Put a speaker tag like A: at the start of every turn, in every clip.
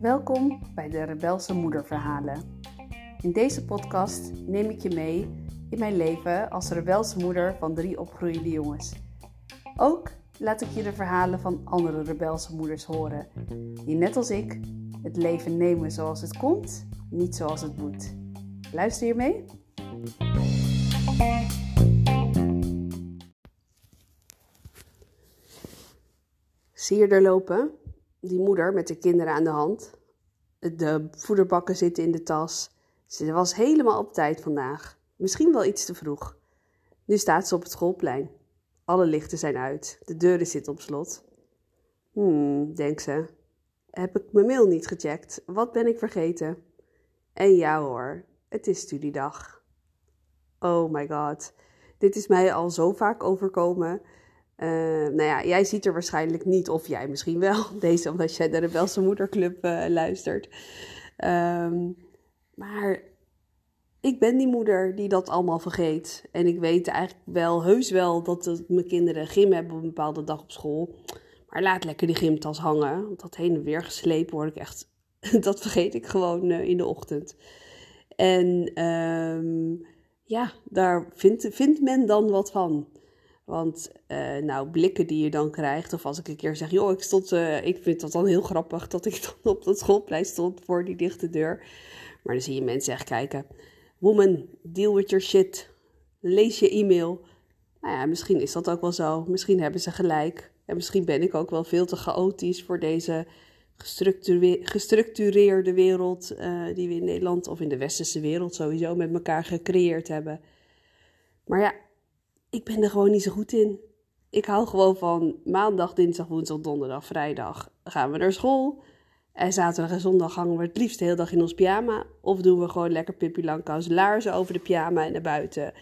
A: Welkom bij de Rebelse Moederverhalen. In deze podcast neem ik je mee in mijn leven als rebelse moeder van drie opgroeiende jongens. Ook laat ik je de verhalen van andere rebelse moeders horen, die net als ik het leven nemen zoals het komt, niet zoals het moet. Luister je mee? Zie je er lopen? Die moeder met de kinderen aan de hand. De voederbakken zitten in de tas. Ze was helemaal op tijd vandaag. Misschien wel iets te vroeg. Nu staat ze op het schoolplein. Alle lichten zijn uit. De deuren zitten op slot. Hmm, denkt ze. Heb ik mijn mail niet gecheckt? Wat ben ik vergeten? En ja hoor, het is studiedag. Oh my god. Dit is mij al zo vaak overkomen. Uh, nou ja, jij ziet er waarschijnlijk niet, of jij misschien wel, deze omdat jij de Rebelse Moederclub uh, luistert. Um, maar ik ben die moeder die dat allemaal vergeet. En ik weet eigenlijk wel, heus wel, dat mijn kinderen gym hebben op een bepaalde dag op school. Maar laat lekker die gymtas hangen. Want dat heen en weer geslepen word ik echt. Dat vergeet ik gewoon uh, in de ochtend. En um, ja, daar vindt, vindt men dan wat van. Want uh, nou, blikken die je dan krijgt, of als ik een keer zeg, joh, ik stond, uh, ik vind dat dan heel grappig dat ik dan op dat schoolplein stond voor die dichte deur. Maar dan zie je mensen echt kijken, woman, deal with your shit, lees je e-mail. Nou ja, misschien is dat ook wel zo, misschien hebben ze gelijk. En misschien ben ik ook wel veel te chaotisch voor deze gestructureerde wereld uh, die we in Nederland of in de westerse wereld sowieso met elkaar gecreëerd hebben. Maar ja, ik ben er gewoon niet zo goed in. Ik hou gewoon van maandag, dinsdag, woensdag, donderdag, vrijdag gaan we naar school. En zaterdag en zondag hangen we het liefst de hele dag in ons pyjama. Of doen we gewoon lekker Pippi Langkous laarzen over de pyjama en naar buiten.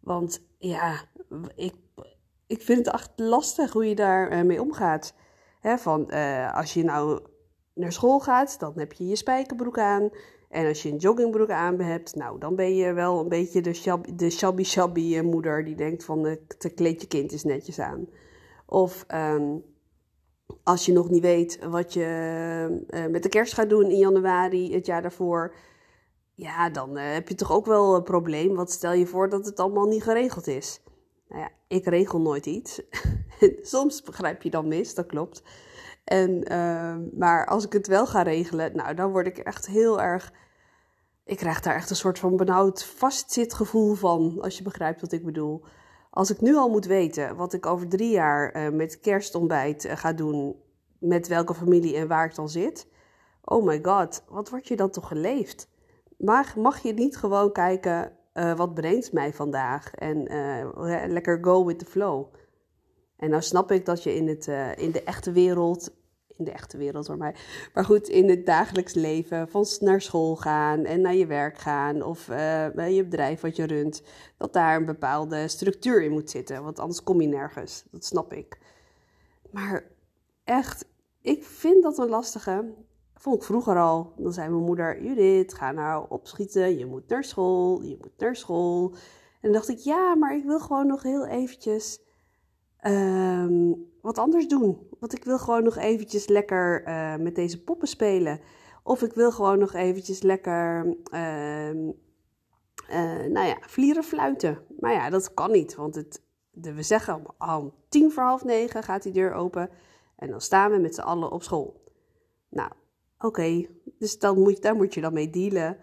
A: Want ja, ik, ik vind het echt lastig hoe je daarmee mee omgaat. He, van, uh, als je nou naar school gaat, dan heb je je spijkerbroek aan. En als je een joggingbroek aan hebt, nou, dan ben je wel een beetje de, shab, de shabby shabby moeder die denkt van, de te kleed je kind is netjes aan. Of um, als je nog niet weet wat je uh, met de kerst gaat doen in januari het jaar daarvoor, ja, dan heb je toch ook wel een probleem. Want stel je voor dat het allemaal niet geregeld is. Nou ja, ik regel nooit iets. Soms begrijp je dan mis, dat klopt. En, uh, maar als ik het wel ga regelen, nou, dan word ik echt heel erg. Ik krijg daar echt een soort van benauwd vastzitgevoel van, als je begrijpt wat ik bedoel. Als ik nu al moet weten wat ik over drie jaar uh, met kerstontbijt uh, ga doen, met welke familie en waar ik dan zit. Oh my god, wat word je dan toch geleefd? Maar mag je niet gewoon kijken, uh, wat brengt mij vandaag? En lekker go with the flow. En nou snap ik dat je in, het, in de echte wereld, in de echte wereld voor mij, maar goed, in het dagelijks leven, van naar school gaan en naar je werk gaan of uh, je bedrijf wat je runt, dat daar een bepaalde structuur in moet zitten, want anders kom je nergens. Dat snap ik. Maar echt, ik vind dat een lastige. Vond ik vroeger al. Dan zei mijn moeder: Judith, ga nou opschieten. Je moet naar school. Je moet naar school. En dan dacht ik: ja, maar ik wil gewoon nog heel eventjes um, wat anders doen. Want ik wil gewoon nog eventjes lekker uh, met deze poppen spelen. Of ik wil gewoon nog eventjes lekker, uh, nou ja, vlieren fluiten. Maar ja, dat kan niet, want het, de, we zeggen al tien voor half negen gaat die deur open. En dan staan we met z'n allen op school. Nou, oké, dus dan moet, daar moet je dan mee dealen.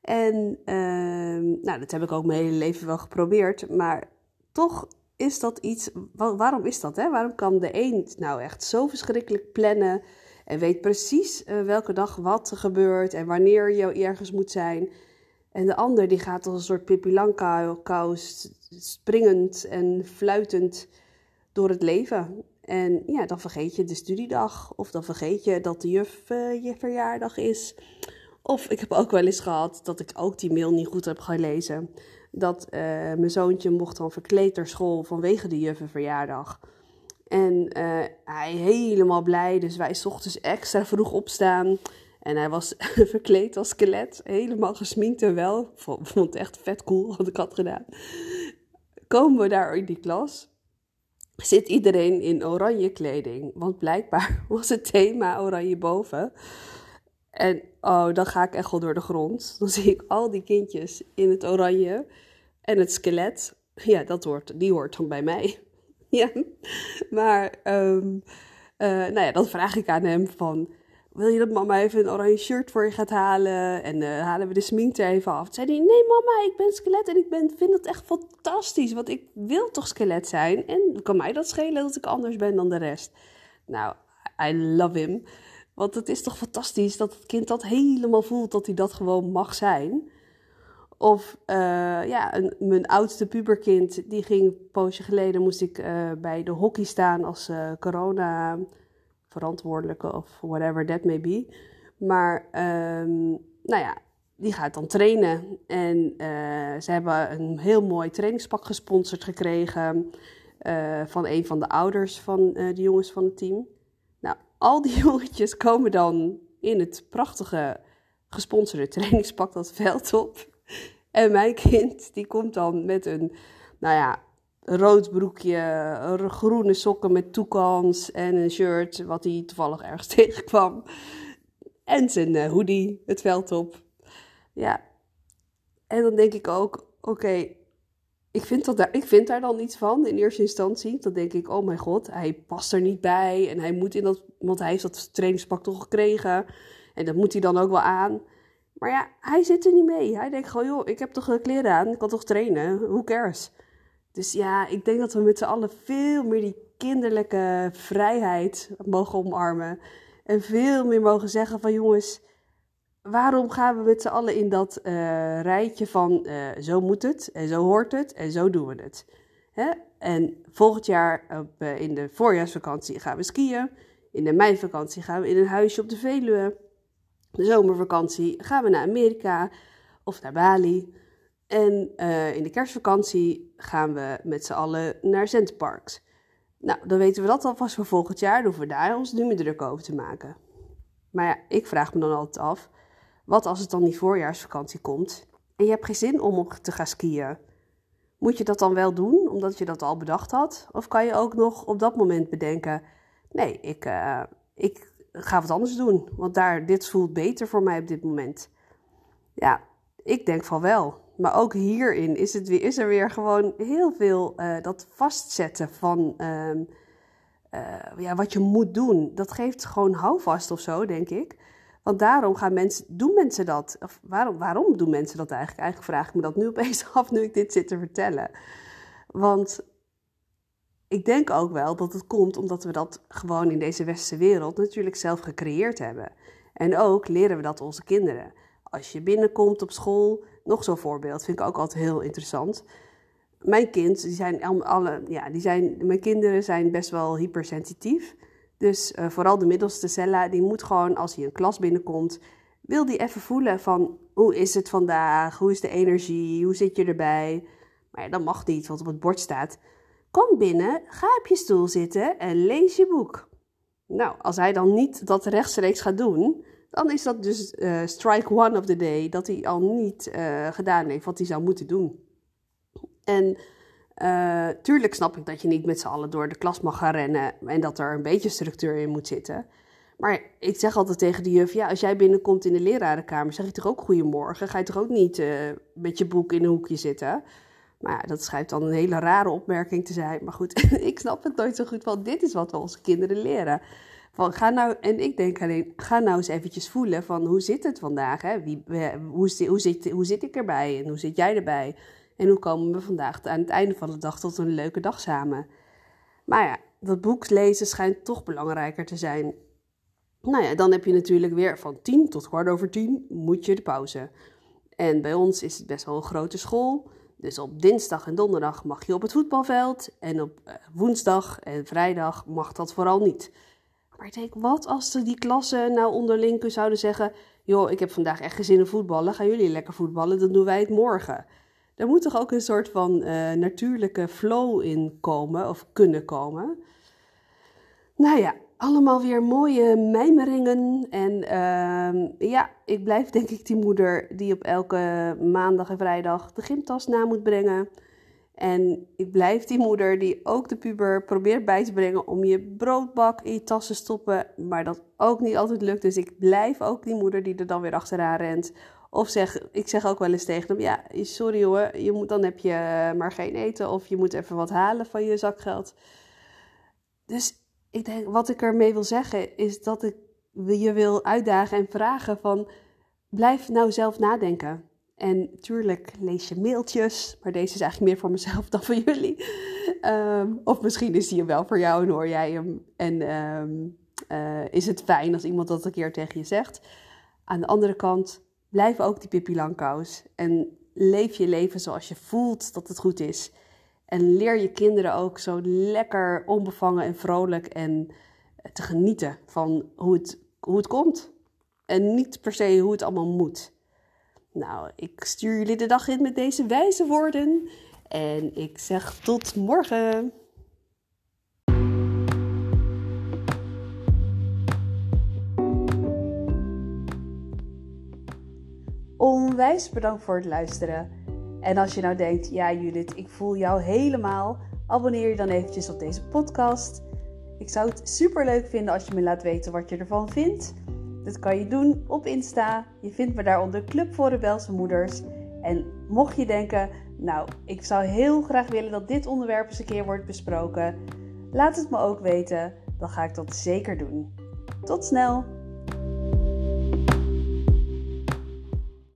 A: En ehm, nou, dat heb ik ook mijn hele leven wel geprobeerd. Maar toch is dat iets, waarom is dat? Hè? Waarom kan de een nou echt zo verschrikkelijk plannen en weet precies uh, welke dag wat gebeurt en wanneer je ergens moet zijn. En de ander die gaat als een soort Pippi Langkous springend en fluitend door het leven. En ja, dan vergeet je de studiedag of dan vergeet je dat de juf uh, je verjaardag is. Of ik heb ook wel eens gehad dat ik ook die mail niet goed heb gelezen dat uh, mijn zoontje mocht dan verkleed naar school vanwege de juffenverjaardag. En uh, hij helemaal blij, dus wij ochtends extra vroeg opstaan. En hij was verkleed als skelet, helemaal gesminkt en wel. Ik vond het echt vet cool wat ik had gedaan. Komen we daar in die klas. zit iedereen in oranje kleding. Want blijkbaar was het thema oranje boven. En oh, dan ga ik echt wel door de grond. Dan zie ik al die kindjes in het oranje. En het skelet, ja, dat hoort, die hoort dan bij mij. ja, maar um, uh, nou ja, dan vraag ik aan hem van... Wil je dat mama even een oranje shirt voor je gaat halen? En uh, halen we de smink er even af. Toen zei hij, nee mama, ik ben skelet en ik ben, vind het echt fantastisch. Want ik wil toch skelet zijn. En kan mij dat schelen dat ik anders ben dan de rest? Nou, I love him. Want het is toch fantastisch dat het kind dat helemaal voelt dat hij dat gewoon mag zijn. Of uh, ja, mijn oudste puberkind, die ging een poosje geleden, moest ik uh, bij de hockey staan als uh, corona verantwoordelijke of whatever that may be. Maar um, nou ja, die gaat dan trainen. En ze hebben een heel mooi trainingspak gesponsord gekregen van een van de ouders van de jongens van het team. Al die jongetjes komen dan in het prachtige gesponsorde trainingspak dat veld op. En mijn kind, die komt dan met een, nou ja, rood broekje, groene sokken met toekans en een shirt, wat hij toevallig ergens tegenkwam. En zijn uh, hoodie, het veld op. Ja. En dan denk ik ook, oké, ik, vind dat daar, ik vind daar dan iets van in eerste instantie. Dan denk ik, oh mijn god, hij past er niet bij. En hij moet in dat, want hij heeft dat trainingspak toch gekregen. En dat moet hij dan ook wel aan. Maar ja, hij zit er niet mee. Hij denkt gewoon, joh, ik heb toch kleren aan, ik kan toch trainen, who cares? Dus ja, ik denk dat we met z'n allen veel meer die kinderlijke vrijheid mogen omarmen. En veel meer mogen zeggen van, jongens, waarom gaan we met z'n allen in dat uh, rijtje van uh, zo moet het en zo hoort het en zo doen we het. Hè? En volgend jaar op, uh, in de voorjaarsvakantie gaan we skiën. In de meivakantie gaan we in een huisje op de Veluwe de zomervakantie gaan we naar Amerika of naar Bali. En in de kerstvakantie gaan we met z'n allen naar Centerparks. Nou, dan weten we dat alvast voor volgend jaar. Dan hoeven we daar ons nu meer druk over te maken. Maar ja, ik vraag me dan altijd af: wat als het dan die voorjaarsvakantie komt en je hebt geen zin om te gaan skiën? Moet je dat dan wel doen, omdat je dat al bedacht had? Of kan je ook nog op dat moment bedenken: nee, ik, uh, ik ga wat anders doen. Want daar, dit voelt beter voor mij op dit moment. Ja, ik denk van wel. Maar ook hierin is, het is er weer gewoon heel veel uh, dat vastzetten van uh, uh, ja, wat je moet doen. Dat geeft gewoon houvast of zo, denk ik. Want daarom gaan mensen, doen mensen dat? Of waarom, waarom doen mensen dat eigenlijk? Eigenlijk vraag ik me dat nu opeens af, nu ik dit zit te vertellen. Want ik denk ook wel dat het komt omdat we dat gewoon in deze westerse wereld natuurlijk zelf gecreëerd hebben. En ook leren we dat onze kinderen. Als je binnenkomt op school, nog zo'n voorbeeld, vind ik ook altijd heel interessant. Mijn kind, die zijn alle, ja, die zijn, mijn kinderen zijn best wel hypersensitief. Dus uh, vooral de middelste Cella, die moet gewoon als hij een klas binnenkomt, wil die even voelen van hoe is het vandaag, hoe is de energie, hoe zit je erbij. Maar ja, dat mag niet, want op het bord staat Kom binnen, ga op je stoel zitten en lees je boek. Nou, als hij dan niet dat rechtstreeks gaat doen, dan is dat dus uh, strike one of the day, dat hij al niet uh, gedaan heeft wat hij zou moeten doen. En uh, tuurlijk snap ik dat je niet met z'n allen door de klas mag gaan rennen en dat er een beetje structuur in moet zitten. Maar ik zeg altijd tegen de juf, ja, als jij binnenkomt in de lerarenkamer, zeg je toch ook goedemorgen? Ga je toch ook niet met je boek in een hoekje zitten? Maar ja, dat schijnt dan een hele rare opmerking te zijn. Maar goed, ik snap het nooit zo goed, want dit is wat we onze kinderen leren. Van, ga nou, en ik denk alleen, ga nou eens eventjes voelen van hoe zit het vandaag? Hè? Wie, hoe, hoe, zit, hoe zit ik erbij en hoe zit jij erbij? En hoe komen we vandaag aan het einde van de dag tot een leuke dag samen? Maar ja, dat boek lezen schijnt toch belangrijker te zijn. Nou ja, dan heb je natuurlijk weer van tien tot kwart over tien moet je de pauze. En bij ons is het best wel een grote school. Dus op dinsdag en donderdag mag je op het voetbalveld. En op eh, woensdag en vrijdag mag dat vooral niet. Maar ik denk, wat als die klassen nou onderling zouden zeggen... joh, ik heb vandaag echt geen zin in voetballen. Gaan jullie lekker voetballen? Dan doen wij het morgen. Er moet toch ook een soort van uh, natuurlijke flow in komen of kunnen komen. Nou ja, allemaal weer mooie mijmeringen. En uh, ja, ik blijf denk ik die moeder die op elke maandag en vrijdag de gymtas na moet brengen. En ik blijf die moeder die ook de puber probeert bij te brengen om je broodbak in je tas te stoppen, maar dat ook niet altijd lukt. Dus ik blijf ook die moeder die er dan weer achteraan rent. Of zeg, ik zeg ook wel eens tegen hem: Ja, sorry hoor, je moet, dan heb je maar geen eten. Of je moet even wat halen van je zakgeld. Dus ik denk, wat ik ermee wil zeggen, is dat ik je wil uitdagen en vragen van blijf nou zelf nadenken. En tuurlijk lees je mailtjes, maar deze is eigenlijk meer voor mezelf dan voor jullie. Ehm, of misschien is die wel voor jou en hoor jij hem. En ehm, eh, is het fijn als iemand dat een keer tegen je zegt. Aan de andere kant, blijf ook die Pippi Langkous. En leef je leven zoals je voelt dat het goed is. En leer je kinderen ook zo lekker onbevangen en vrolijk en te genieten van hoe het, hoe het komt. En niet per se hoe het allemaal moet. Nou, ik stuur jullie de dag in met deze wijze woorden. En ik zeg tot morgen. Onwijs bedankt voor het luisteren. En als je nou denkt, ja Judith, ik voel jou helemaal, abonneer je dan eventjes op deze podcast. Ik zou het super leuk vinden als je me laat weten wat je ervan vindt. Dat kan je doen op Insta. Je vindt me daar onder Club voor Rebelse Moeders. En mocht je denken, nou, ik zou heel graag willen dat dit onderwerp eens een keer wordt besproken, laat het me ook weten. Dan ga ik dat zeker doen. Tot snel!